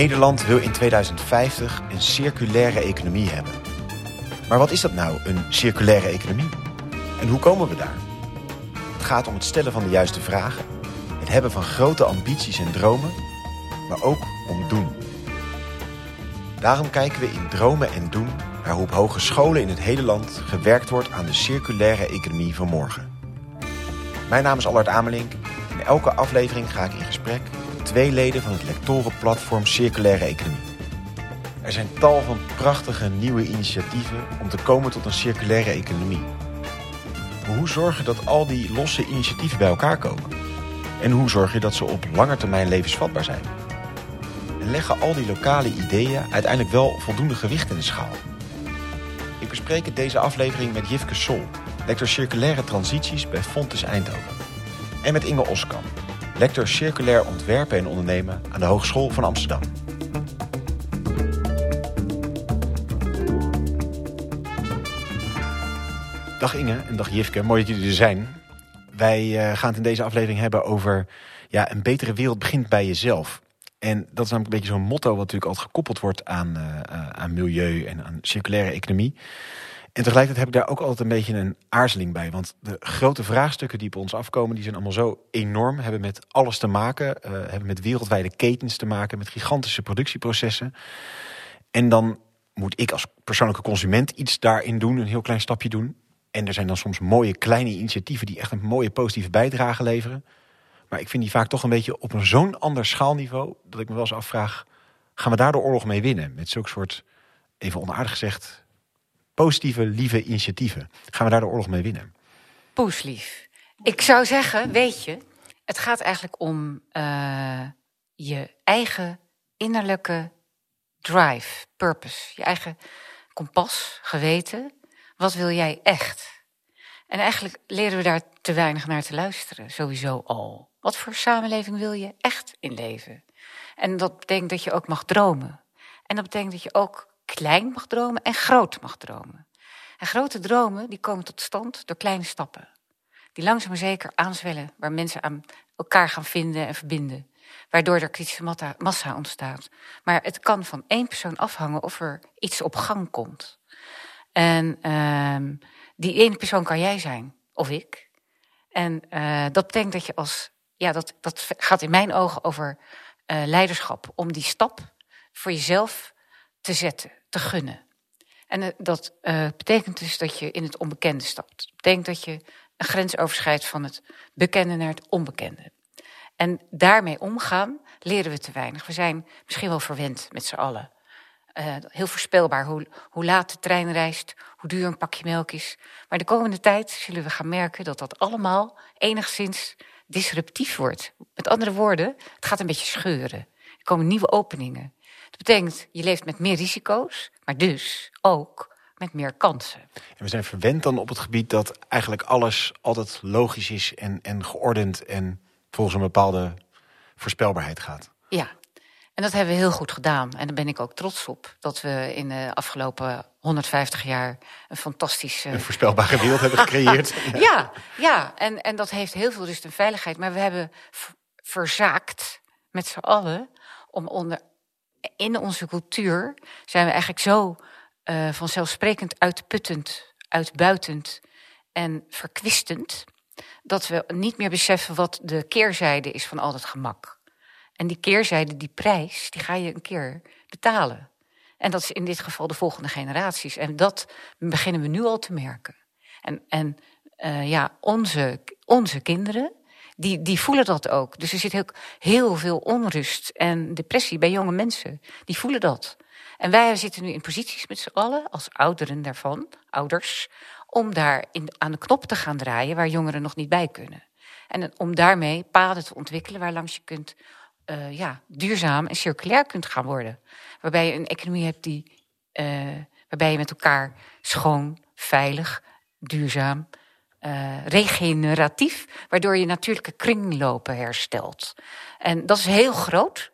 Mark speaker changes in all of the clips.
Speaker 1: Nederland wil in 2050 een circulaire economie hebben. Maar wat is dat nou, een circulaire economie? En hoe komen we daar? Het gaat om het stellen van de juiste vragen, het hebben van grote ambities en dromen, maar ook om doen. Daarom kijken we in Dromen en Doen naar hoe op hogescholen in het hele land gewerkt wordt aan de circulaire economie van morgen. Mijn naam is Allard Amelink. In elke aflevering ga ik in gesprek twee leden van het lectorenplatform Circulaire Economie. Er zijn tal van prachtige nieuwe initiatieven om te komen tot een circulaire economie. Maar hoe zorg je dat al die losse initiatieven bij elkaar komen? En hoe zorg je dat ze op lange termijn levensvatbaar zijn? En leggen al die lokale ideeën uiteindelijk wel voldoende gewicht in de schaal? Ik bespreek het deze aflevering met Jifke Sol, lector circulaire transities bij Fontes Eindhoven. En met Inge Oskam, lector circulair ontwerpen en ondernemen aan de Hogeschool van Amsterdam. Dag Inge en dag Jifke, mooi dat jullie er zijn. Wij uh, gaan het in deze aflevering hebben over ja, een betere wereld begint bij jezelf. En dat is namelijk een beetje zo'n motto wat natuurlijk altijd gekoppeld wordt aan, uh, aan milieu en aan circulaire economie. En tegelijkertijd heb ik daar ook altijd een beetje een aarzeling bij. Want de grote vraagstukken die op ons afkomen, die zijn allemaal zo enorm. Hebben met alles te maken. Uh, hebben met wereldwijde ketens te maken. Met gigantische productieprocessen. En dan moet ik als persoonlijke consument iets daarin doen. Een heel klein stapje doen. En er zijn dan soms mooie kleine initiatieven die echt een mooie positieve bijdrage leveren. Maar ik vind die vaak toch een beetje op een zo'n ander schaalniveau. Dat ik me wel eens afvraag, gaan we daar de oorlog mee winnen? Met zulke soort, even onaardig gezegd, positieve, lieve initiatieven. Gaan we daar de oorlog mee winnen?
Speaker 2: Poeslief. Ik zou zeggen, weet je, het gaat eigenlijk om uh, je eigen innerlijke drive, purpose. Je eigen kompas, geweten. Wat wil jij echt? En eigenlijk leren we daar te weinig naar te luisteren, sowieso al. Wat voor samenleving wil je echt in leven? En dat betekent dat je ook mag dromen. En dat betekent dat je ook klein mag dromen en groot mag dromen. En grote dromen die komen tot stand door kleine stappen. Die langzaam maar zeker aanzwellen, waar mensen aan elkaar gaan vinden en verbinden. Waardoor er kritische massa ontstaat. Maar het kan van één persoon afhangen of er iets op gang komt. En uh, die ene persoon kan jij zijn, of ik. En uh, dat betekent dat je als, ja, dat, dat gaat in mijn ogen over uh, leiderschap. Om die stap voor jezelf te zetten, te gunnen. En uh, dat betekent dus dat je in het onbekende stapt. Dat betekent dat je een grens overschrijdt van het bekende naar het onbekende. En daarmee omgaan leren we te weinig. We zijn misschien wel verwend met z'n allen. Uh, heel voorspelbaar hoe, hoe laat de trein reist, hoe duur een pakje melk is. Maar de komende tijd zullen we gaan merken dat dat allemaal enigszins disruptief wordt. Met andere woorden, het gaat een beetje scheuren. Er komen nieuwe openingen. Dat betekent, je leeft met meer risico's, maar dus ook met meer kansen.
Speaker 1: En we zijn verwend dan op het gebied dat eigenlijk alles altijd logisch is en, en geordend en volgens een bepaalde voorspelbaarheid gaat.
Speaker 2: Ja, en dat hebben we heel goed gedaan. En daar ben ik ook trots op. Dat we in de afgelopen 150 jaar een fantastische...
Speaker 1: Een voorspelbare wereld hebben gecreëerd.
Speaker 2: ja, ja. En, en dat heeft heel veel rust en veiligheid. Maar we hebben verzaakt met z'n allen om onder... In onze cultuur zijn we eigenlijk zo uh, vanzelfsprekend uitputtend, uitbuitend en verkwistend... dat we niet meer beseffen wat de keerzijde is van al dat gemak. En die keerzijde, die prijs, die ga je een keer betalen. En dat is in dit geval de volgende generaties. En dat beginnen we nu al te merken. En, en uh, ja, onze, onze kinderen, die, die voelen dat ook. Dus er zit heel, heel veel onrust en depressie bij jonge mensen. Die voelen dat. En wij zitten nu in posities met z'n allen, als ouderen daarvan, ouders, om daar in, aan de knop te gaan draaien waar jongeren nog niet bij kunnen. En om daarmee paden te ontwikkelen waar langs je kunt uh, ja, duurzaam en circulair kunt gaan worden. Waarbij je een economie hebt die, uh, waarbij je met elkaar schoon, veilig, duurzaam, uh, regeneratief, waardoor je natuurlijke kringlopen herstelt. En dat is heel groot.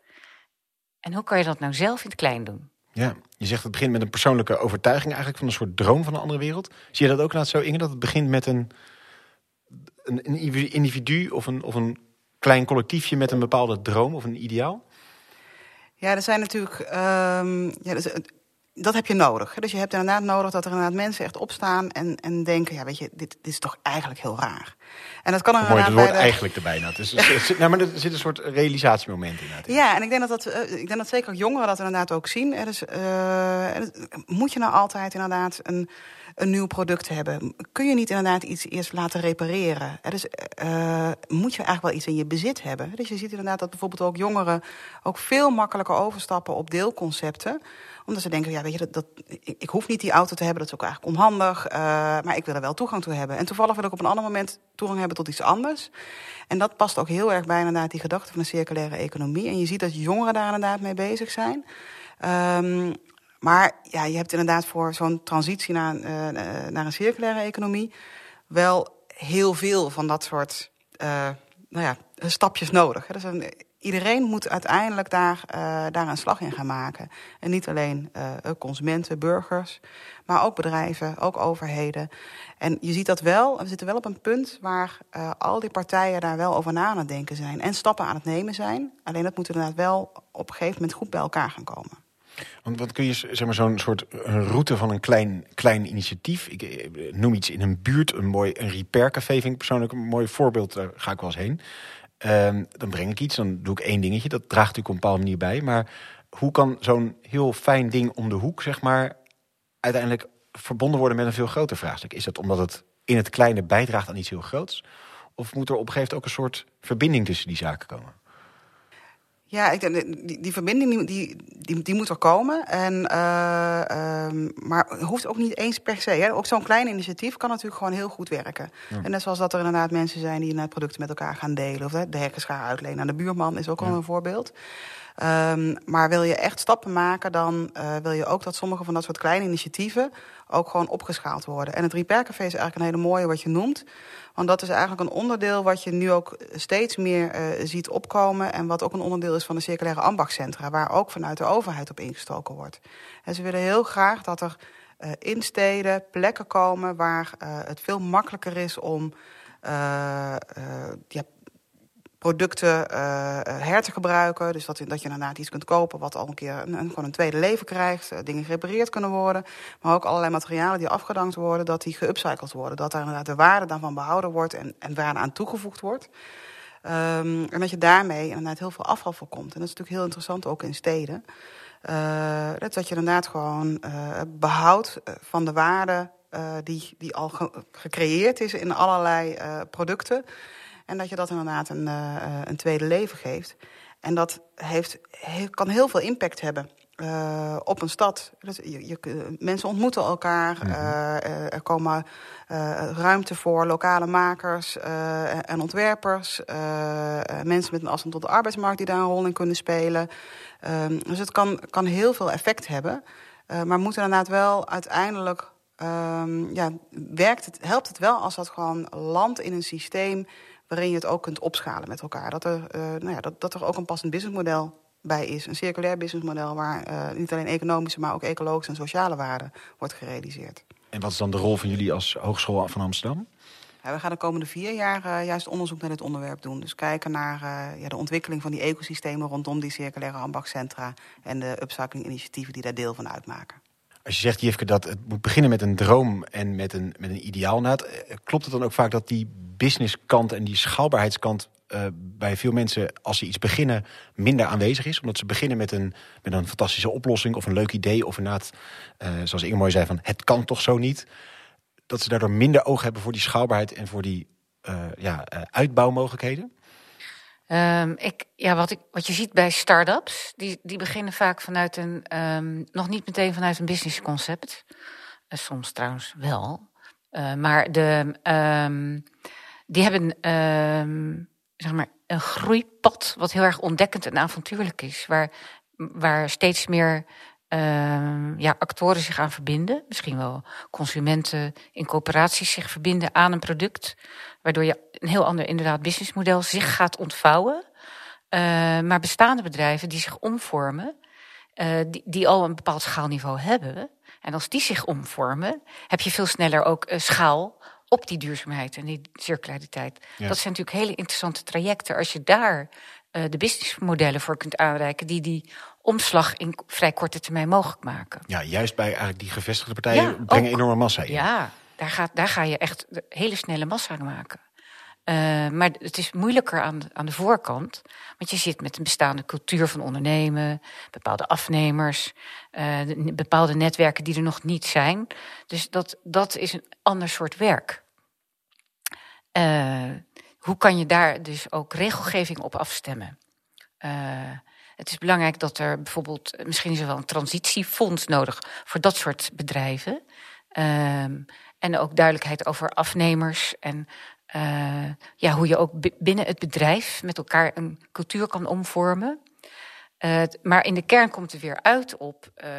Speaker 2: En hoe kan je dat nou zelf in het klein doen?
Speaker 1: Ja, je zegt het begint met een persoonlijke overtuiging eigenlijk van een soort droom van een andere wereld. Zie je dat ook laat zo, Inge, dat het begint met een, een individu of een, of een klein collectiefje met een bepaalde droom of een ideaal?
Speaker 3: Ja, er zijn natuurlijk. ehm, ja, dus, het- dat heb je nodig. Dus je hebt inderdaad nodig dat er inderdaad mensen echt opstaan en, en denken: ja, weet je, dit, dit is toch eigenlijk heel raar. En dat kan er
Speaker 1: Mooi,
Speaker 3: inderdaad
Speaker 1: dat
Speaker 3: de-
Speaker 1: eigenlijk erbij. Nou, dus, nou, maar er zit een soort realisatiemoment in.
Speaker 3: Ja, en ik denk dat, dat, eh, ik denk dat zeker ook jongeren dat inderdaad ook zien. Is, eh, moet je nou altijd inderdaad een, een nieuw product hebben? Kun je niet inderdaad iets eerst laten repareren? Er is, eh, moet je eigenlijk wel iets in je bezit hebben? Dus je ziet inderdaad dat bijvoorbeeld ook jongeren ook veel makkelijker overstappen op deelconcepten omdat ze denken, ja, weet je, dat, dat, ik, ik hoef niet die auto te hebben, dat is ook eigenlijk onhandig. eh, maar ik wil er wel toegang toe hebben. En toevallig wil ik op een ander moment toegang hebben tot iets anders. En dat past ook heel erg bij inderdaad die gedachte van de circulaire economie. En je ziet dat jongeren daar inderdaad mee bezig zijn. Ehm, maar ja, je hebt inderdaad voor zo'n transitie naar, een, eh, naar een circulaire economie wel heel veel van dat soort eh, nou ja, stapjes nodig. hè. Dus een, iedereen moet uiteindelijk daar, eh, daar een slag in gaan maken. En niet alleen eh, consumenten, burgers, maar ook bedrijven, ook overheden. En je ziet dat wel, we zitten wel op een punt waar eh, al die partijen daar wel over na aan het denken zijn. En stappen aan het nemen zijn. Alleen dat moet inderdaad wel op een gegeven moment goed bij elkaar gaan komen.
Speaker 1: Want wat kun je zeg maar zo'n soort route van een klein, klein initiatief? Ik noem iets in een buurt, een mooi een repaircafé persoonlijk een mooi voorbeeld. Daar ga ik wel eens heen. Ehm, dan breng ik iets, dan doe ik één dingetje. Dat draagt natuurlijk op een bepaalde manier bij. Maar hoe kan zo'n heel fijn ding om de hoek, zeg maar, uiteindelijk verbonden worden met een veel groter vraagstuk? Is dat omdat het in het kleine bijdraagt aan iets heel groots? Of moet er op een gegeven moment ook een soort verbinding tussen die zaken komen?
Speaker 3: Ja, ik, denk, die, die verbinding die, die, die, moet er komen. En, ehm, maar het hoeft ook niet eens per se. Hè. Ook zo'n klein initiatief kan natuurlijk gewoon heel goed werken. En net zoals dat er inderdaad mensen zijn die inderdaad producten met elkaar gaan delen. Of hè, de hekkers gaan uitlenen aan de buurman is ook al een voorbeeld. Ehm, maar wil je echt stappen maken, dan eh, wil je ook dat sommige van dat soort kleine initiatieven ook gewoon opgeschaald worden. En het Repair Café is eigenlijk een hele mooie wat je noemt. Want dat is eigenlijk een onderdeel wat je nu ook steeds meer eh, ziet opkomen. En wat ook een onderdeel is van de circulaire ambachtcentra. Waar ook vanuit de overheid op ingestoken wordt. En ze willen heel graag dat er eh, in steden plekken komen waar eh, het veel makkelijker is om producten eh, eh, her te gebruiken. Dus dat, dat je inderdaad iets kunt kopen wat al een keer een, een- gewoon een tweede leven krijgt. eh, dingen gerepareerd kunnen worden. Maar ook allerlei materialen die afgedankt worden, dat die geupcycled worden. Dat daar inderdaad de waarde daarvan behouden wordt en, en waarde aan toegevoegd wordt. Ehm, en dat je daarmee inderdaad heel veel afval voorkomt. En dat is natuurlijk heel interessant ook in steden. Dat, je inderdaad gewoon behoudt eh, van de waarde die, die al ge- gecreëerd is in allerlei producten. En dat je dat inderdaad een, eh, eh, een tweede leven geeft. En dat heeft, he- kan heel veel impact hebben eh, op een stad. Dat, je, je, mensen ontmoeten elkaar. eh, er komen ruimte voor lokale makers en ontwerpers. mensen met een afstand tot de arbeidsmarkt die daar een rol in kunnen spelen. Ehm, dus het kan, kan heel veel effect hebben. Maar moet inderdaad wel uiteindelijk Ehm, ja, werkt het, helpt het wel als dat gewoon landt in een systeem waarin je het ook kunt opschalen met elkaar. Dat er, eh, nou ja, dat, dat er ook een passend businessmodel bij is. Een circulair businessmodel waar eh, niet alleen economische, maar ook ecologische en sociale waarde wordt gerealiseerd.
Speaker 1: En wat is dan de rol van jullie als Hogeschool van Amsterdam?
Speaker 3: Ja, we gaan de komende vier jaar eh, juist onderzoek naar dit onderwerp doen. Dus kijken naar ja, de ontwikkeling van die ecosystemen rondom die circulaire ambachtcentra en de upcycling initiatieven die daar deel van uitmaken.
Speaker 1: Als je zegt, Jifke, dat het moet beginnen met een droom en met een, met een ideaal. Nou, eh, klopt het dan ook vaak dat die businesskant en die schaalbaarheidskant eh, bij veel mensen, als ze iets beginnen, minder aanwezig is? Omdat ze beginnen met een, met een fantastische oplossing of een leuk idee. Of inderdaad, eh, zoals Inge mooi zei, van het kan toch zo niet. Dat ze daardoor minder oog hebben voor die schaalbaarheid en voor die ja, uitbouwmogelijkheden.
Speaker 2: Ehm, ik, ja, wat, ik, wat je ziet bij start-ups, die, die beginnen vaak vanuit een, ehm, nog niet meteen vanuit een businessconcept. Eh, soms trouwens wel. Eh, maar de, ehm, die hebben zeg maar een groeipad wat heel erg ontdekkend en avontuurlijk is. Waar, waar steeds meer ehm, ja, actoren zich aan verbinden. Misschien wel consumenten in coöperaties zich verbinden aan een product. Waardoor je een heel ander inderdaad businessmodel zich gaat ontvouwen. Uh, maar bestaande bedrijven die zich omvormen, uh, die, die al een bepaald schaalniveau hebben. En als die zich omvormen, heb je veel sneller ook uh, schaal op die duurzaamheid en die circulariteit. Ja. Dat zijn natuurlijk hele interessante trajecten. Als je daar uh, de businessmodellen voor kunt aanreiken, die die omslag in vrij korte termijn mogelijk maken.
Speaker 1: Ja, juist bij eigenlijk die gevestigde partijen
Speaker 2: Ja,
Speaker 1: brengen
Speaker 2: ook.
Speaker 1: enorme massa in.
Speaker 2: Ja, daar, gaat, daar ga je echt hele snelle massa maken. Eh, maar het is moeilijker aan de, aan de voorkant. Want je zit met een bestaande cultuur van ondernemen, bepaalde afnemers, eh, de- bepaalde netwerken die er nog niet zijn. Dus dat, dat is een ander soort werk. Eh, hoe kan je daar dus ook regelgeving op afstemmen? Het is belangrijk dat er bijvoorbeeld, misschien is er wel een transitiefonds nodig voor dat soort bedrijven. Ehm, en ook duidelijkheid over afnemers en eh, ja, hoe je ook bi- binnen het bedrijf met elkaar een cultuur kan omvormen. Maar in de kern komt het weer uit op eh,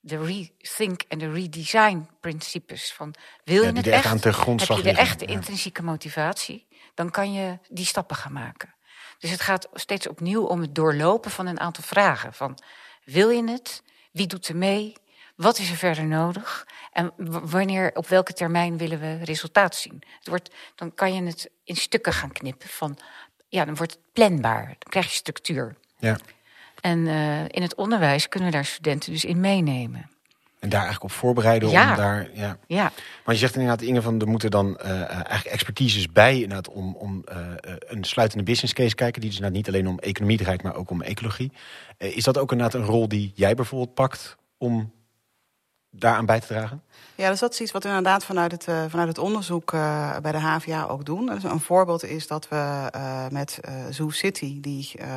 Speaker 2: de rethink en de redesign principes. Van, wil je het
Speaker 1: er echt aan ten grondslag
Speaker 2: heb je de
Speaker 1: liggen,
Speaker 2: echte
Speaker 1: ja.
Speaker 2: intrinsieke motivatie? Dan kan je die stappen gaan maken. Dus het gaat steeds opnieuw om het doorlopen van een aantal vragen. Van, wil je het? Wie doet er mee? Wat is er verder nodig? En wanneer, op welke termijn willen we resultaat zien? Het wordt, dan kan je het in stukken gaan knippen. Van, ja, dan wordt het planbaar. Dan krijg je structuur.
Speaker 1: Ja.
Speaker 2: En eh, in het onderwijs kunnen we daar studenten dus in meenemen.
Speaker 1: En daar eigenlijk op voorbereiden
Speaker 2: Ja.
Speaker 1: om daar... Ja.
Speaker 2: Ja,
Speaker 1: Maar je zegt inderdaad, Inge, van er moeten dan eh, eh, eigenlijk expertises bij inderdaad, om, om eh, eh, een sluitende business case kijken. Die dus inderdaad niet alleen om economie draait, maar ook om ecologie. Eh, is dat ook inderdaad een rol die jij bijvoorbeeld pakt om daaraan bij te dragen?
Speaker 3: Ja, dus dat is iets wat we inderdaad vanuit het, eh, vanuit het onderzoek eh, bij de HVA ook doen. Dus een voorbeeld is dat we eh, met eh Zoo City, die eh,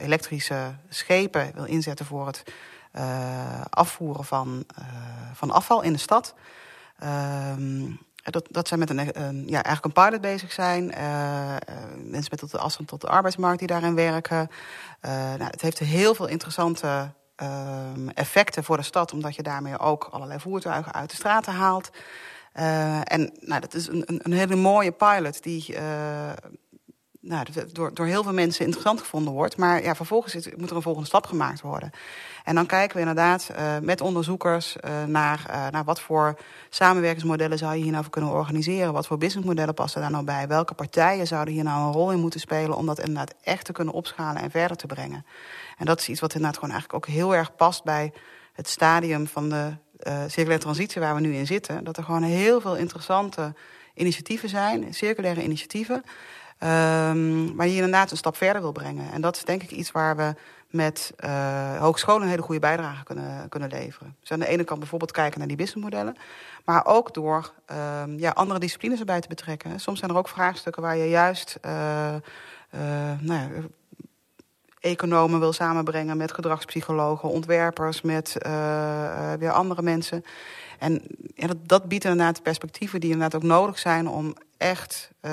Speaker 3: elektrische schepen wil inzetten voor het afvoeren van, eh, van afval in de stad. Ehm, dat, dat zij met een, een, ja, eigenlijk een pilot bezig zijn. Eh, eh, mensen met tot de afstand tot de arbeidsmarkt die daarin werken. Eh, nou, het heeft heel veel interessante ehm, effecten voor de stad, omdat je daarmee ook allerlei voertuigen uit de straten haalt. Eh, en nou, dat is een, een, hele mooie pilot die eh, nou, door, door heel veel mensen interessant gevonden wordt. Maar ja, vervolgens moet er een volgende stap gemaakt worden. En dan kijken we inderdaad eh, met onderzoekers eh, naar, eh, naar wat voor samenwerkingsmodellen zou je hier nou voor kunnen organiseren. Wat voor businessmodellen passen daar nou bij? Welke partijen zouden hier nou een rol in moeten spelen om dat inderdaad echt te kunnen opschalen en verder te brengen? En dat is iets wat inderdaad gewoon eigenlijk ook heel erg past bij het stadium van de circulaire transitie waar we nu in zitten. Dat er gewoon heel veel interessante initiatieven zijn, circulaire initiatieven. Um, maar die inderdaad een stap verder wil brengen. En dat is denk ik iets waar we met uh, hogescholen een hele goede bijdrage kunnen, kunnen leveren. Dus aan de ene kant bijvoorbeeld kijken naar die businessmodellen. Maar ook door um, ja, andere disciplines erbij te betrekken. Soms zijn er ook vraagstukken waar je juist uh, uh, nou ja, economen wil samenbrengen met gedragspsychologen, ontwerpers, met uh, weer andere mensen. En ja, dat, dat biedt inderdaad perspectieven die inderdaad ook nodig zijn om echt uh,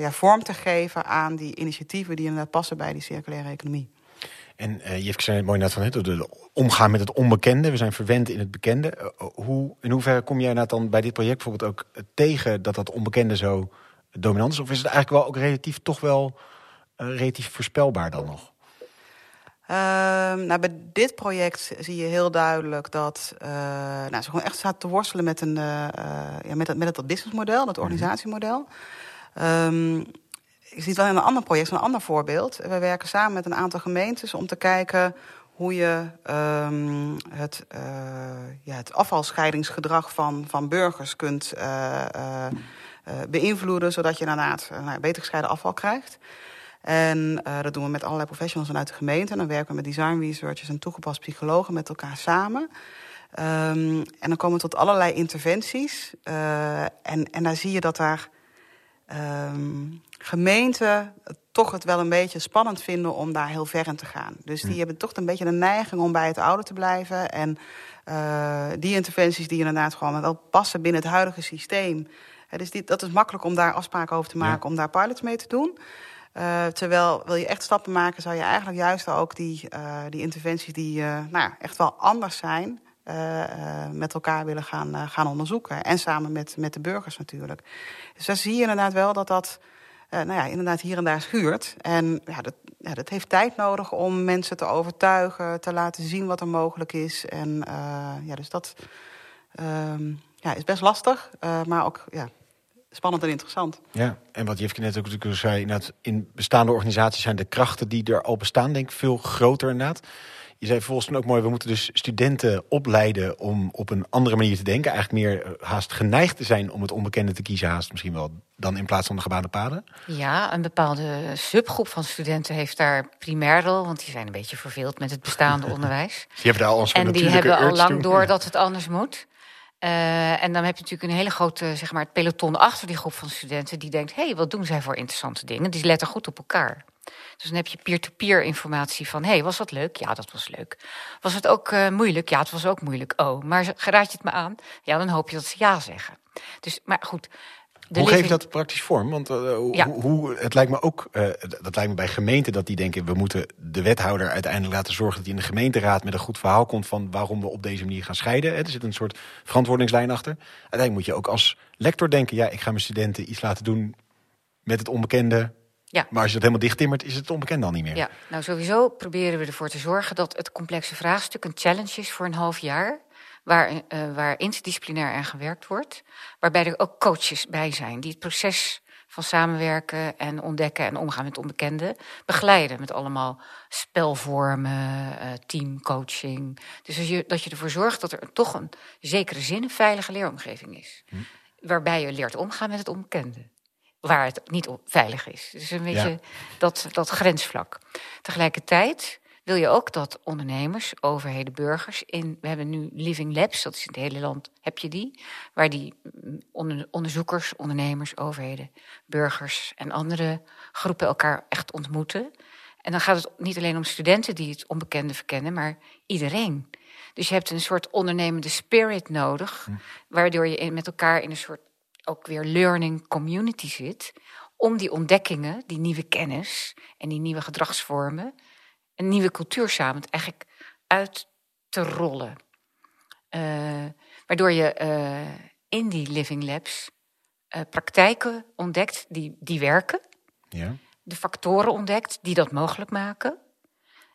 Speaker 3: ja, vorm te geven aan die initiatieven die inderdaad passen bij die circulaire economie.
Speaker 1: En uh, je heeft het mooi net van het omgaan met het onbekende. We zijn verwend in het bekende. Hoe, in hoeverre kom jij dan bij dit project bijvoorbeeld ook tegen dat dat onbekende zo dominant is? Of is het eigenlijk wel ook relatief toch wel relatief voorspelbaar dan nog?
Speaker 3: Uh, nou, bij dit project zie je heel duidelijk dat uh, nou, ze gewoon echt staat te worstelen met, een, uh, ja, met, dat, met dat businessmodel, dat organisatiemodel. Um, ik zie het wel in een ander project, een ander voorbeeld. We werken samen met een aantal gemeentes om te kijken hoe je um, het, ja, het afvalscheidingsgedrag van, van burgers kunt beïnvloeden, zodat je inderdaad nou, beter gescheiden afval krijgt. En uh, dat doen we met allerlei professionals vanuit de gemeente. En dan werken we met design researchers en toegepast psychologen met elkaar samen. Um, en dan komen we tot allerlei interventies. Uh, en, en daar zie je dat daar um, gemeenten toch het wel een beetje spannend vinden om daar heel ver in te gaan. Dus die hm. hebben toch een beetje de neiging om bij het oude te blijven. En uh, die interventies die inderdaad gewoon wel passen binnen het huidige systeem. Dus die, dat is makkelijk om daar afspraken over te maken, ja. om daar pilots mee te doen. Uh, terwijl wil je echt stappen maken, zou je eigenlijk juist ook die, uh, die interventies die uh, nou, echt wel anders zijn, met elkaar willen gaan, gaan onderzoeken. En samen met, met de burgers natuurlijk. Dus daar zie je inderdaad wel dat dat nou ja, inderdaad hier en daar schuurt. En ja, dat, ja, dat heeft tijd nodig om mensen te overtuigen, te laten zien wat er mogelijk is. En ja, dus dat ja, is best lastig, maar ook ja, spannend en interessant.
Speaker 1: Ja, en wat Jifke net ook natuurlijk zei, inderdaad, in bestaande organisaties zijn de krachten die er al bestaan, denk ik, veel groter inderdaad. Je zei volgens mij ook mooi, we moeten dus studenten opleiden om op een andere manier te denken. Eigenlijk meer eh, haast geneigd te zijn om het onbekende te kiezen, haast misschien wel, dan in plaats van de gebaande paden.
Speaker 2: Ja, een bepaalde subgroep van studenten heeft daar primair rol, want die zijn een beetje verveeld met het bestaande onderwijs.
Speaker 1: Die hebben daar al een soort
Speaker 2: En die hebben al lang
Speaker 1: toe.
Speaker 2: door
Speaker 1: Ja.
Speaker 2: dat het anders moet. Eh, en dan heb je natuurlijk een hele grote, zeg maar, het peloton achter die groep van studenten die denkt: hé, hey, wat doen zij voor interessante dingen? Die letten goed op elkaar. Dus dan heb je peer-to-peer informatie van: hé, hey, was dat leuk? Ja, dat was leuk. Was het ook eh, moeilijk? Ja, het was ook moeilijk. Oh, maar raad je het me aan? Ja, dan hoop je dat ze ja zeggen. Dus, maar goed.
Speaker 1: Hoe geef je dat praktisch vorm? Want eh, hoe,
Speaker 2: Ja.
Speaker 1: hoe, het lijkt me ook, eh, dat lijkt me bij gemeenten dat die denken, we moeten de wethouder uiteindelijk laten zorgen dat hij in de gemeenteraad met een goed verhaal komt van waarom we op deze manier gaan scheiden. Er zit een soort verantwoordingslijn achter. Uiteindelijk moet je ook als lector denken, ja, ik ga mijn studenten iets laten doen met het onbekende.
Speaker 2: Ja.
Speaker 1: Maar als je dat helemaal dichttimmert, is het onbekende al niet meer.
Speaker 2: Ja, nou sowieso proberen we ervoor te zorgen dat het complexe vraagstuk een challenge is voor een half jaar. Waar, eh, waar interdisciplinair aan gewerkt wordt. Waarbij er ook coaches bij zijn die het proces van samenwerken en ontdekken en omgaan met het onbekende begeleiden. Met allemaal spelvormen, eh, teamcoaching. Dus als je, dat je ervoor zorgt dat er toch een zekere zin een veilige leeromgeving is. Waarbij je leert omgaan met het onbekende. Waar het niet veilig is. Dus een beetje
Speaker 1: Ja.
Speaker 2: dat, dat grensvlak. Tegelijkertijd wil je ook dat ondernemers, overheden, burgers in. We hebben nu Living Labs, dat is in het hele land, heb je die. Waar die mm, onder- onderzoekers, ondernemers, overheden, burgers en andere groepen elkaar echt ontmoeten. En dan gaat het niet alleen om studenten die het onbekende verkennen, maar iedereen. Dus je hebt een soort ondernemende spirit nodig, waardoor je in- met elkaar in een soort ook weer learning community zit. Om die ontdekkingen, die nieuwe kennis en die nieuwe gedragsvormen, een nieuwe cultuur samen eigenlijk uit te rollen. Eh, waardoor je eh, in die living labs eh, praktijken ontdekt die, die werken
Speaker 1: Ja.
Speaker 2: de factoren ontdekt die dat mogelijk maken.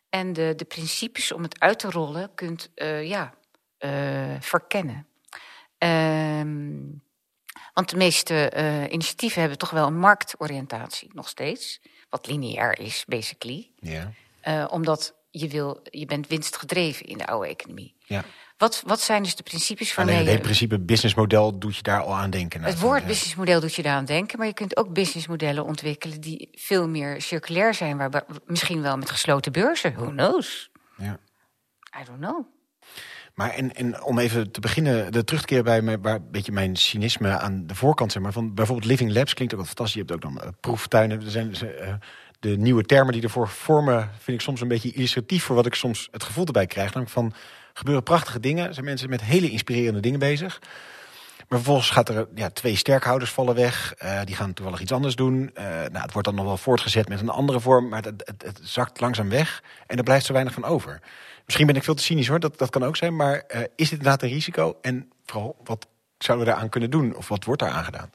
Speaker 2: En de, de principes om het uit te rollen kunt ja, verkennen. Ehm, want de meeste initiatieven hebben toch wel een marktoriëntatie, nog steeds. Wat lineair is, basically.
Speaker 1: Ja.
Speaker 2: Eh, omdat je, wil, je bent winstgedreven in de oude economie.
Speaker 1: ja.
Speaker 2: Wat, wat zijn dus de principes
Speaker 1: Alleen
Speaker 2: waarmee
Speaker 1: het hele principe businessmodel doet je daar al aan denken.
Speaker 2: Het woord
Speaker 1: ja.
Speaker 2: businessmodel doet je daaraan denken, maar je kunt ook businessmodellen ontwikkelen die veel meer circulair zijn, waarbij, misschien wel met gesloten beurzen. Who knows?
Speaker 1: Ja.
Speaker 2: I don't know.
Speaker 1: Maar en, en om even te beginnen, de terug te keren bij mij, waar een beetje mijn cynisme aan de voorkant, zeg maar, van bijvoorbeeld Living Labs klinkt ook wel fantastisch. Je hebt ook dan eh, proeftuinen. Er zijn eh, de nieuwe termen die ervoor vormen, vind ik soms een beetje illustratief voor wat ik soms het gevoel erbij krijg. Namelijk van gebeuren prachtige dingen, zijn mensen met hele inspirerende dingen bezig. Maar vervolgens gaat er ja, twee sterkhouders vallen weg. eh, die gaan toevallig iets anders doen. Eh, nou, het wordt dan nog wel voortgezet met een andere vorm. Maar het, het, zakt langzaam weg. En er blijft zo weinig van over. Misschien ben ik veel te cynisch hoor, dat, dat kan ook zijn. Maar eh, is dit inderdaad een risico? En vooral, wat zouden we daaraan kunnen doen? Of wat wordt daar aan gedaan?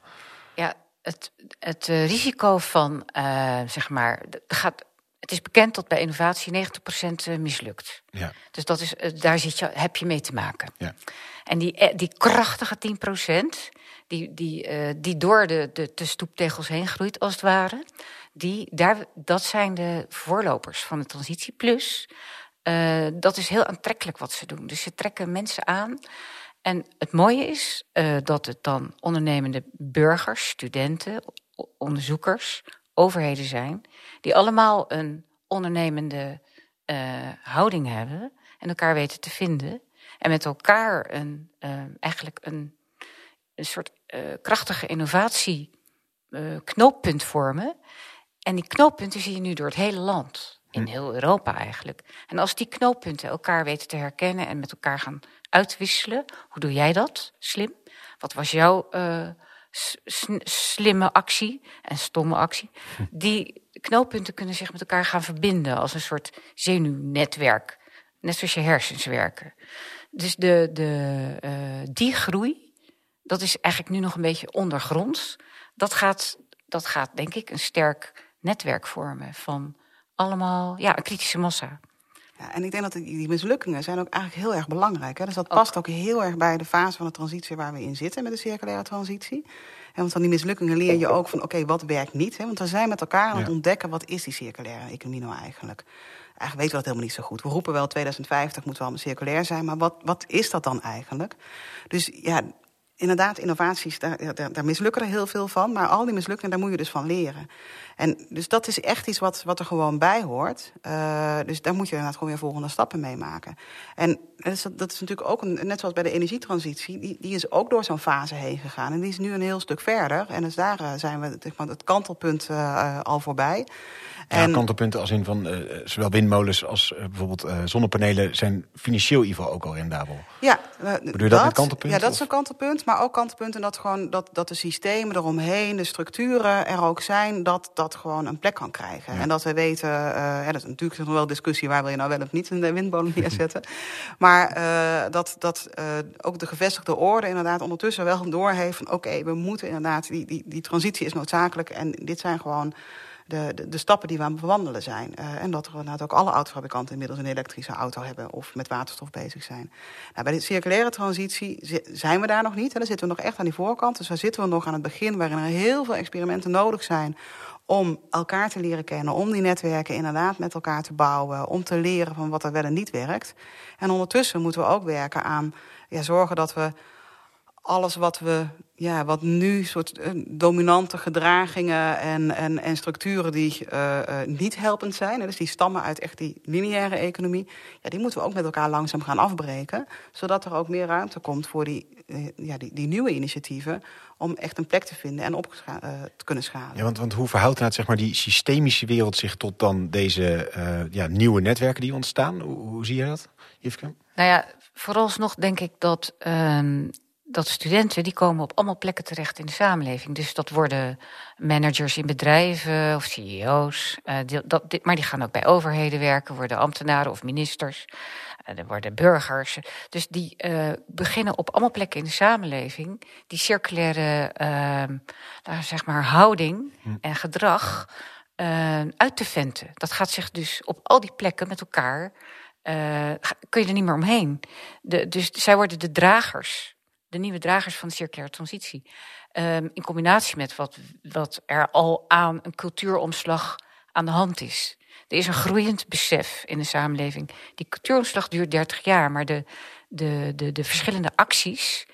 Speaker 2: Ja, het, het eh, risico van, eh, zeg maar, gaat, het is bekend dat bij innovatie 90% eh, mislukt.
Speaker 1: Ja,
Speaker 2: Dus dat is, daar zit je, heb je mee te maken.
Speaker 1: ja.
Speaker 2: En die, die krachtige 10%, die, die, die door de, de, de stoeptegels heen groeit, als het ware, die, daar, dat zijn de voorlopers van de Transitie Plus. Dat is heel aantrekkelijk wat ze doen. Dus ze trekken mensen aan. En het mooie is eh, dat het dan ondernemende burgers, studenten, onderzoekers, overheden zijn, die allemaal een ondernemende eh, houding hebben en elkaar weten te vinden. En met elkaar een, eh, eigenlijk een, een soort krachtige innovatie knooppunt vormen. En die knooppunten zie je nu door het hele land. In heel Europa eigenlijk. En als die knooppunten elkaar weten te herkennen en met elkaar gaan uitwisselen. Hoe doe jij dat? Slim. Wat was jouw eh, slimme actie en stomme actie? Die knooppunten kunnen zich met elkaar gaan verbinden als een soort zenuwnetwerk. Net zoals je hersens werken. Dus de, de, eh, die groei, dat is eigenlijk nu nog een beetje ondergronds. Dat gaat, dat gaat denk ik een sterk netwerk vormen van allemaal, ja, een kritische massa.
Speaker 3: Ja, en ik denk dat die, die mislukkingen zijn ook eigenlijk heel erg belangrijk. Hè? Dus dat past ook heel erg bij de fase van de transitie waar we in zitten met de circulaire transitie. En want van die mislukkingen leer je ook van oké, wat werkt niet? Hè? Want we zijn met elkaar aan het
Speaker 1: Ja.
Speaker 3: ontdekken wat is die circulaire economie nou eigenlijk. Eigenlijk weten we dat helemaal niet zo goed. We roepen wel 2050 moeten we allemaal circulair zijn, maar wat, wat is dat dan eigenlijk? Dus ja, inderdaad, innovaties, daar, daar mislukken er heel veel van. Maar al die mislukkingen, daar moet je dus van leren. En dus dat is echt iets wat, wat er gewoon bij hoort. Eh, dus daar moet je inderdaad gewoon weer volgende stappen mee maken. En dat is, dat is natuurlijk ook, een, net zoals bij de energietransitie... Die, die is ook door zo'n fase heen gegaan. En die is nu een heel stuk verder. En dus daar eh, zijn we zeg maar, het kantelpunt eh, al voorbij.
Speaker 1: Ja, kantelpunten als in van zowel windmolens als bijvoorbeeld zonnepanelen zijn financieel in ieder geval ook al rendabel.
Speaker 3: Ja,
Speaker 1: Bedoel je dat met kantelpunt,
Speaker 3: Ja, dat is een kantelpunt. Maar ook kantelpunten dat, gewoon, dat, dat de systemen eromheen, de structuren er ook zijn, dat dat gewoon een plek kan krijgen.
Speaker 1: Ja.
Speaker 3: En dat we weten, ja, dat is natuurlijk nog wel discussie waar wil je nou wel of niet een windmolen neerzetten. maar eh, dat, dat eh, ook de gevestigde orde inderdaad ondertussen wel doorheeft van oké, we moeten inderdaad, die, die, die transitie is noodzakelijk en dit zijn gewoon de, de, stappen die we aan het bewandelen zijn. Eh, en dat er inderdaad ook alle autofabrikanten inmiddels een elektrische auto hebben of met waterstof bezig zijn. Nou, bij de circulaire transitie zi- zijn we daar nog niet. Hè. Daar zitten we nog echt aan die voorkant. Dus daar zitten we nog aan het begin, waarin er heel veel experimenten nodig zijn om elkaar te leren kennen, om die netwerken inderdaad met elkaar te bouwen, om te leren van wat er wel en niet werkt. En ondertussen moeten we ook werken aan ja, zorgen dat we alles wat we, ja, wat nu soort eh, dominante gedragingen en, en, en structuren die eh, eh, niet helpend zijn, hè, dus die stammen uit echt die lineaire economie, ja, die moeten we ook met elkaar langzaam gaan afbreken, zodat er ook meer ruimte komt voor die, ja, die, die nieuwe initiatieven om echt een plek te vinden en op te kunnen schalen.
Speaker 1: Ja, want, want hoe verhoudt nou, zeg maar, die systemische wereld zich tot dan deze eh, ja, nieuwe netwerken die ontstaan? Hoe, hoe zie je dat, Jifke?
Speaker 2: Nou ja, vooralsnog denk ik dat, ehm, dat studenten die komen op allemaal plekken terecht in de samenleving. Dus dat worden managers in bedrijven of CEO's. eh, die, dat, dit, maar die gaan ook bij overheden werken, worden ambtenaren of ministers. eh, er worden burgers. Dus die eh, beginnen op allemaal plekken in de samenleving die circulaire ehm, nou, zeg maar houding en gedrag eh, uit te venten. Dat gaat zich dus op al die plekken met elkaar kun je er niet meer omheen. De, dus zij worden de dragers, de nieuwe dragers van de circulaire transitie. Ehm, in combinatie met wat, wat er al aan een cultuuromslag aan de hand is. Er is een groeiend besef in de samenleving. Die cultuuromslag duurt 30 jaar, maar de, de, de, de verschillende acties.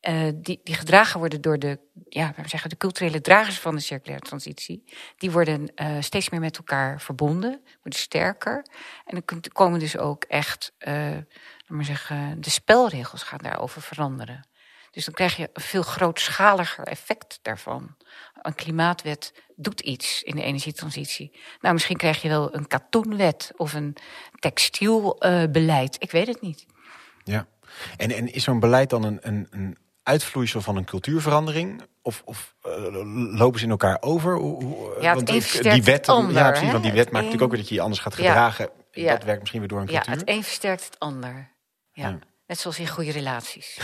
Speaker 2: eh, die, die gedragen worden door de, ja, zeggen, de culturele dragers van de circulaire transitie. Die worden eh, steeds meer met elkaar verbonden, worden sterker. En dan komen dus ook echt, eh, laat maar zeggen, de spelregels gaan daarover veranderen. Dus dan krijg je een veel grootschaliger effect daarvan. Een klimaatwet doet iets in de energietransitie. Nou, misschien krijg je wel een katoenwet of een textielbeleid. Ik weet het niet.
Speaker 1: Ja. En, en is zo'n beleid dan een, een, een uitvloeisel van een cultuurverandering? Of, of eh, lopen ze in elkaar over? Hoe, hoe,
Speaker 2: Ja, het
Speaker 1: want
Speaker 2: een
Speaker 1: ik-
Speaker 2: versterkt
Speaker 1: die wet,
Speaker 2: het ander,
Speaker 1: ja, precies, want die wet maakt
Speaker 2: een-
Speaker 1: natuurlijk ook weer dat je je anders gaat
Speaker 2: Ja.
Speaker 1: gedragen.
Speaker 2: Ja.
Speaker 1: Dat werkt misschien weer door een
Speaker 2: Ja,
Speaker 1: cultuur.
Speaker 2: het een versterkt het ander. Ja.
Speaker 1: Ja.
Speaker 2: Net zoals in goede relaties.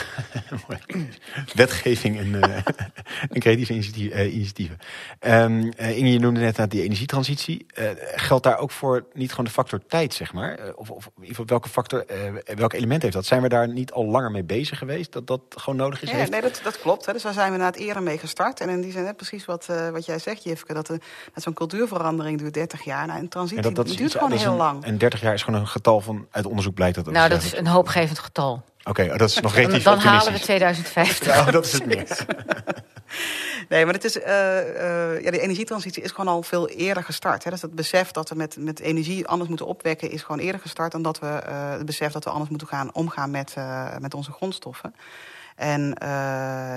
Speaker 1: Wetgeving en, eh en creatieve initiatief- eh, initiatieven. Ehm eh, Inge, je noemde net dat die energietransitie. Eh, geldt daar ook voor niet gewoon de factor tijd, zeg maar? Of, of in ieder geval welke factor, eh, welk element heeft dat? Zijn we daar niet al langer mee bezig geweest? Dat dat gewoon nodig is?
Speaker 3: Ja,
Speaker 1: Heeft-
Speaker 3: nee, dat, dat klopt. Hè. Dus daar zijn we inderdaad eerder mee gestart. En in die zin, hè, precies wat, eh, wat jij zegt, Jifke, dat, dat zo'n cultuurverandering duurt 30 jaar. Nou, een transitie
Speaker 1: En dat, dat
Speaker 3: duurt
Speaker 1: iets-
Speaker 3: gewoon
Speaker 1: dat
Speaker 3: heel
Speaker 1: een-
Speaker 3: lang.
Speaker 1: En 30 jaar is gewoon een getal van uit onderzoek blijkt dat.
Speaker 2: nou, dat is een hoopgevend getal.
Speaker 1: Oké, oh, dat is nog
Speaker 2: Dan,
Speaker 1: relatief
Speaker 2: dan halen we
Speaker 1: optimistisch.
Speaker 2: 2050.
Speaker 1: Ja, dat is het meer.
Speaker 3: Nee, maar het is, eh, eh, ja, de energietransitie is gewoon al veel eerder gestart. Hè. Dus het besef dat we met, met energie anders moeten opwekken... is gewoon eerder gestart dan dat we eh, het besef dat we anders moeten gaan omgaan met, met onze grondstoffen. En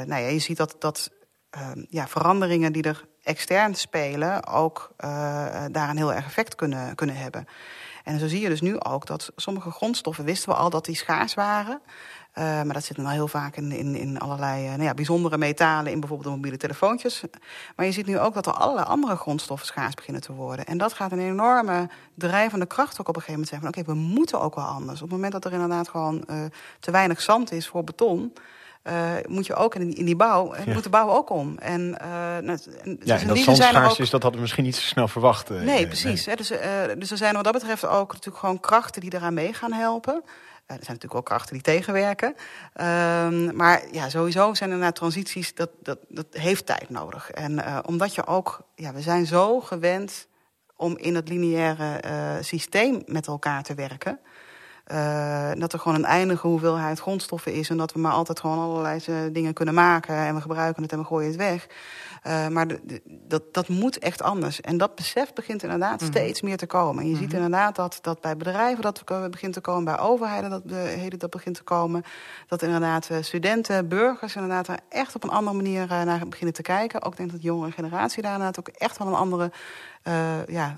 Speaker 3: nou ja, je ziet dat, dat eh, ja, veranderingen die er extern spelen... ook eh, daar een heel erg effect kunnen, kunnen hebben. En zo zie je dus nu ook dat sommige grondstoffen wisten we al dat die schaars waren... Uh, maar dat zit dan heel vaak in, in, in allerlei uh, nou ja, bijzondere metalen, in bijvoorbeeld de mobiele telefoontjes. Maar je ziet nu ook dat er allerlei andere grondstoffen schaars beginnen te worden. En dat gaat een enorme drijvende kracht ook op een gegeven moment zijn van oké, we moeten ook wel anders. Op het moment dat er inderdaad gewoon uh, te weinig zand is voor beton. Eh, moet je ook in die, in die bouw,
Speaker 1: Ja.
Speaker 3: moet de bouw ook om. En, eh, nou, en dus
Speaker 1: Ja,
Speaker 3: in
Speaker 1: en dat
Speaker 3: die zin
Speaker 1: zand
Speaker 3: zijn
Speaker 1: schaars
Speaker 3: ook-
Speaker 1: is, dat hadden we misschien niet zo snel verwacht. eh,
Speaker 3: Nee,
Speaker 1: eh,
Speaker 3: precies. Hè, dus, eh, dus er zijn wat dat betreft ook natuurlijk gewoon krachten die eraan mee gaan helpen. Eh, er zijn natuurlijk ook krachten die tegenwerken. Ehm, maar ja, sowieso zijn er naar transities, dat, dat, dat heeft tijd nodig. En eh, omdat je ook, ja, we zijn zo gewend om in het lineaire eh, systeem met elkaar te werken. Eh, dat er gewoon een eindige hoeveelheid grondstoffen is. En dat we maar altijd gewoon allerlei eh, dingen kunnen maken. En we gebruiken het en we gooien het weg. Eh, maar de- de- dat, dat moet echt anders. En dat besef begint inderdaad
Speaker 2: Mhm.
Speaker 3: steeds meer te komen. En je ziet inderdaad dat, dat bij bedrijven dat begint te komen. Bij overheden dat, de, heden dat begint te komen. Dat inderdaad studenten, burgers inderdaad er echt op een andere manier naar beginnen te kijken. Ook denk ik dat de jongere generatie daar inderdaad ook echt wel een andere... ja,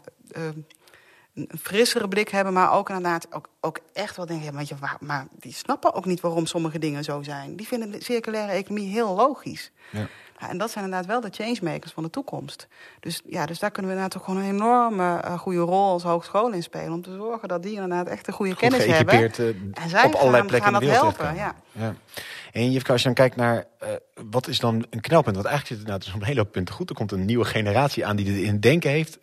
Speaker 3: een frissere blik hebben, maar ook inderdaad ook, ook echt wel denken, maar, je, maar die snappen ook niet waarom sommige dingen zo zijn. Die vinden de circulaire economie heel logisch.
Speaker 1: Ja.
Speaker 3: Ja, en dat zijn inderdaad wel de changemakers van de toekomst. Dus, ja, dus daar kunnen we inderdaad ook gewoon een enorme eh, goede rol als hogeschool in spelen. Om te zorgen dat die inderdaad echt een goede
Speaker 1: Goed
Speaker 3: kennis hebben.
Speaker 1: eh,
Speaker 3: En zij
Speaker 1: op allerlei
Speaker 3: gaan,
Speaker 1: plekken
Speaker 3: gaan
Speaker 1: in de wereld
Speaker 3: helpen. Ja.
Speaker 1: En Jifka, als je dan kijkt naar eh, wat is dan een knelpunt? Want eigenlijk zit het nou, dus op een hele hoop punten goed. Er komt een nieuwe generatie aan die dit in denken heeft.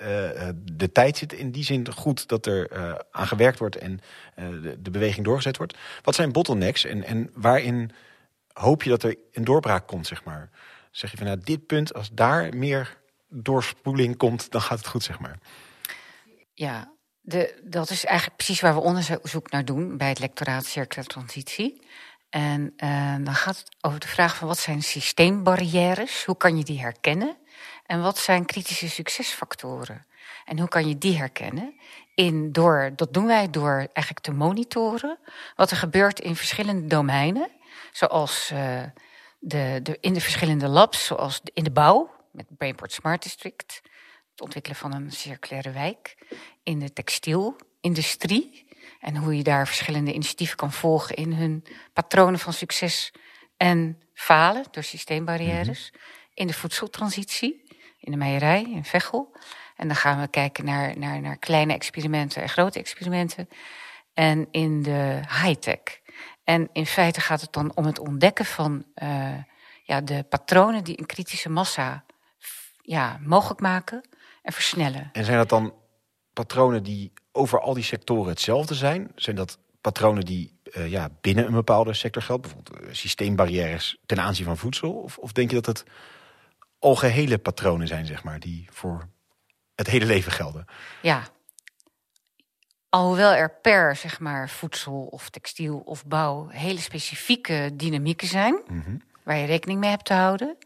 Speaker 1: De tijd zit in die zin goed dat er aan gewerkt wordt en de, de beweging doorgezet wordt. Wat zijn bottlenecks en, en waarin hoop je dat er een doorbraak komt, zeg maar? Zeg je van nou, dit punt, als daar meer doorspoeling komt, dan gaat het goed, zeg maar.
Speaker 2: Ja, de, dat is eigenlijk precies waar we onderzoek naar doen bij het lectoraat Circulaire Transitie. En eh, dan gaat het over de vraag van wat zijn systeembarrières, hoe kan je die herkennen? En wat zijn kritische succesfactoren? En hoe kan je die herkennen? In, door, dat doen wij door eigenlijk te monitoren wat er gebeurt in verschillende domeinen. Zoals eh, de, de, in de verschillende labs, zoals in de bouw, met Brainport Smart District het ontwikkelen van een circulaire wijk. In de textielindustrie. En hoe je daar verschillende initiatieven kan volgen in hun patronen van succes en falen door systeembarrières. In de voedseltransitie, in de meierij, in Veghel. En dan gaan we kijken naar, naar, naar kleine experimenten en grote experimenten. En in de high-tech. En in feite gaat het dan om het ontdekken van eh, ja, de patronen die een kritische massa ja, mogelijk maken en versnellen.
Speaker 1: En zijn dat dan patronen die over al die sectoren hetzelfde zijn? Zijn dat patronen die eh, ja, binnen een bepaalde sector gelden? Bijvoorbeeld eh, systeembarrières ten aanzien van voedsel? Of, of denk je dat het algehele patronen zijn, zeg maar, die voor het hele leven gelden?
Speaker 2: Ja. Alhoewel er per zeg maar, voedsel of textiel of bouw hele specifieke dynamieken zijn,
Speaker 1: Mhm.
Speaker 2: waar je rekening mee hebt te houden,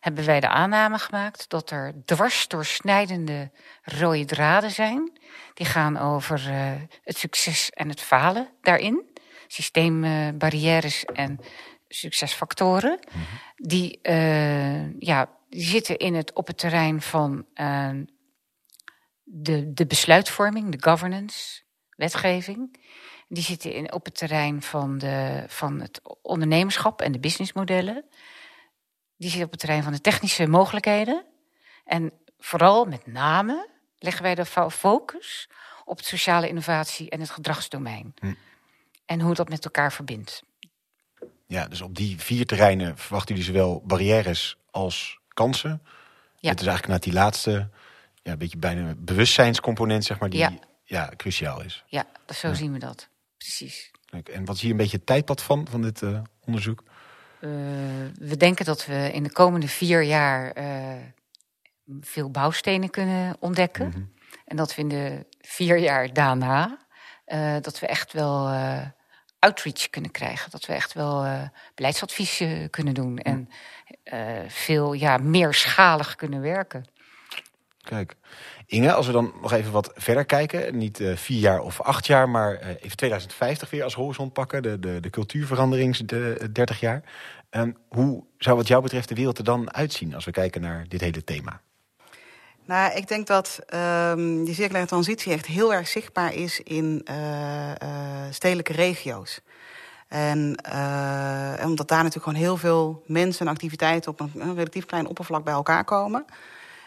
Speaker 2: hebben wij de aanname gemaakt dat er dwars doorsnijdende rode draden zijn. Die gaan over eh, het succes en het falen daarin. Systeembarrières en succesfactoren. Die, eh, ja, die zitten in het, op het terrein van eh, de, de besluitvorming, de governance, wetgeving. Die zitten in, op het terrein van, de, van het ondernemerschap en de businessmodellen. Die zitten op het terrein van de technische mogelijkheden. En vooral met name leggen wij de fo- focus op het sociale innovatie en het gedragsdomein.
Speaker 1: Hm.
Speaker 2: En hoe dat met elkaar verbindt.
Speaker 1: Ja, dus op die vier terreinen verwachten jullie zowel barrières als kansen.
Speaker 2: Ja.
Speaker 1: Het is eigenlijk naar die laatste, ja, een beetje bijna bewustzijnscomponent, zeg maar, die ja.
Speaker 2: Ja.
Speaker 1: cruciaal is.
Speaker 2: Ja, zo
Speaker 1: Ja.
Speaker 2: zien we dat. Precies.
Speaker 1: En wat is hier een beetje het tijdpad van, van dit eh, onderzoek?
Speaker 2: Eh, we denken dat we in de komende vier jaar eh, veel bouwstenen kunnen ontdekken.
Speaker 1: Mhm.
Speaker 2: En dat we in de vier jaar daarna, dat we echt wel outreach kunnen krijgen. Dat we echt wel beleidsadvies kunnen doen. En veel ja, meerschalig kunnen werken.
Speaker 1: Kijk. Inge, als we dan nog even wat verder kijken. Niet eh, vier jaar of acht jaar, maar eh, even 2050 weer als horizon pakken. De, de, de cultuurveranderings de, 30 jaar. Ehm, hoe zou wat jou betreft de wereld er dan uitzien als we kijken naar dit hele thema?
Speaker 3: Nou, ik denk dat ehm, die circulaire transitie echt heel erg zichtbaar is in eh, eh, stedelijke regio's. En eh, omdat daar natuurlijk gewoon heel veel mensen en activiteiten op een relatief klein oppervlak bij elkaar komen.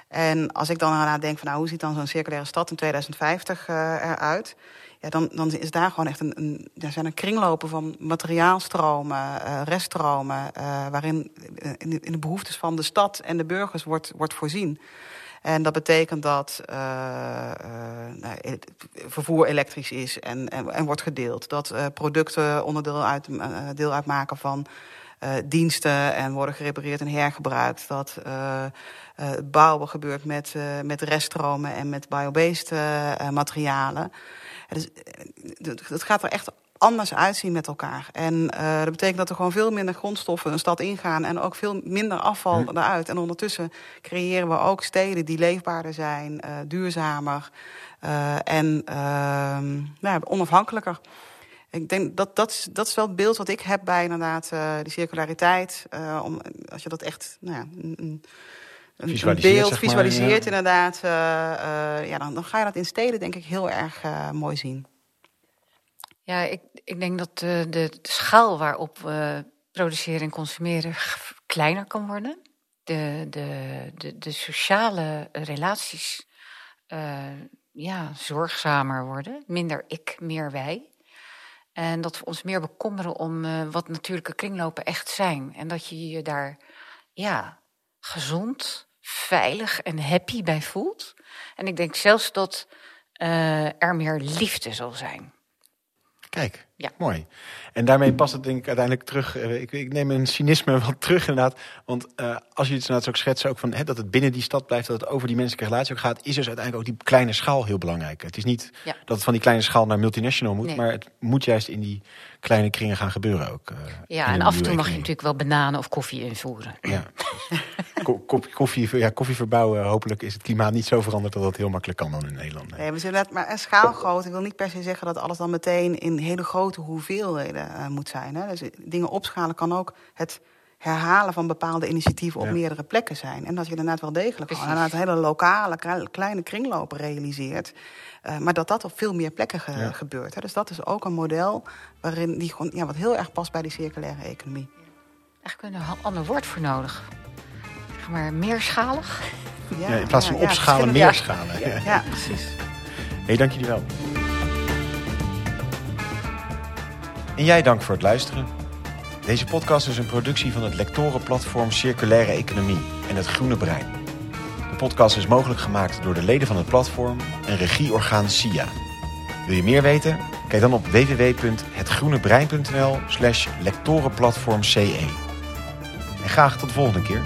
Speaker 3: En als ik dan daarna denk van nou, hoe ziet dan zo'n circulaire stad in 2050 uh, eruit? Ja, dan, dan is daar gewoon echt een, er zijn een kringlopen van materiaalstromen, uh, reststromen, uh, waarin in de, in behoeftes van de stad en de burgers wordt, wordt voorzien. En dat betekent dat uh, vervoer elektrisch is en, en, en wordt gedeeld. Dat producten onderdeel uit, deel uitmaken van diensten en worden gerepareerd en hergebruikt. Dat bouwen gebeurt met, met reststromen en met biobased materialen. Dus, dat gaat er echt anders uitzien met elkaar. En uh, dat betekent dat er gewoon veel minder grondstoffen een stad ingaan en ook veel minder afval hm. eruit. En ondertussen creëren we ook steden die leefbaarder zijn, uh, duurzamer uh, en nou, onafhankelijker. Ik denk dat dat is, dat is wel het beeld wat ik heb bij inderdaad die circulariteit. om, als je dat echt nou ja, een, een beeld visualiseert, ja. inderdaad, ja, dan, dan ga je dat in steden denk ik heel erg mooi zien.
Speaker 2: Ja, ik, ik denk dat de, de, de schaal waarop we produceren en consumeren kleiner kan worden. De, de, de, de sociale relaties uh, ja, zorgzamer worden. Minder ik, meer wij. En dat we ons meer bekommeren om uh, wat natuurlijke kringlopen echt zijn. En dat je je daar ja, gezond, veilig en happy bij voelt. En ik denk zelfs dat uh, er meer liefde zal zijn.
Speaker 1: Kijk, ja. mooi. En daarmee past het denk ik uiteindelijk terug. Eh, ik, ik neem een cynisme wat terug inderdaad. Want uh, als je het inderdaad ook schetst, ook van, hè, dat het binnen die stad blijft, dat het over die menselijke relatie ook gaat, is dus uiteindelijk ook die kleine schaal heel belangrijk. Het is niet ja. dat het van die kleine schaal naar multinational moet, nee. maar het moet juist in die kleine kringen gaan gebeuren ook. Uh,
Speaker 2: ja, en af en toe mag je natuurlijk wel bananen of koffie invoeren.
Speaker 1: Ja. koffie, ja, koffie verbouwen, hopelijk is het klimaat niet zo veranderd dat dat heel makkelijk kan dan in Nederland.
Speaker 3: Nee, we zijn net maar een schaalgroot. Ik wil niet per se zeggen dat alles dan meteen in hele grote hoeveelheden uh, moet zijn. Hè. Dus dingen opschalen kan ook het herhalen van bepaalde initiatieven op ja. meerdere plekken zijn. En dat je inderdaad wel degelijk gewoon inderdaad hele lokale, kleine kringlopen realiseert. Uh, maar dat dat op veel meer plekken ge ja. gebeurt. Hè. Dus dat is ook een model waarin die gewoon, ja, wat heel erg past bij die circulaire economie.
Speaker 2: Eigenlijk een ander woord voor nodig. Zeg maar meerschalig.
Speaker 1: Ja, in plaats van opschalen, meerschalen.
Speaker 3: Ja, ja, precies.
Speaker 1: hey, dank jullie wel. En jij dank voor het luisteren. Deze podcast is een productie van het lectorenplatform Circulaire Economie en het Groene Brein. De podcast is mogelijk gemaakt door de leden van het platform en regieorgaan SIA. Wil je meer weten? Kijk dan op www.hetgroenebrein.nl slash lectorenplatformce. En graag tot de volgende keer.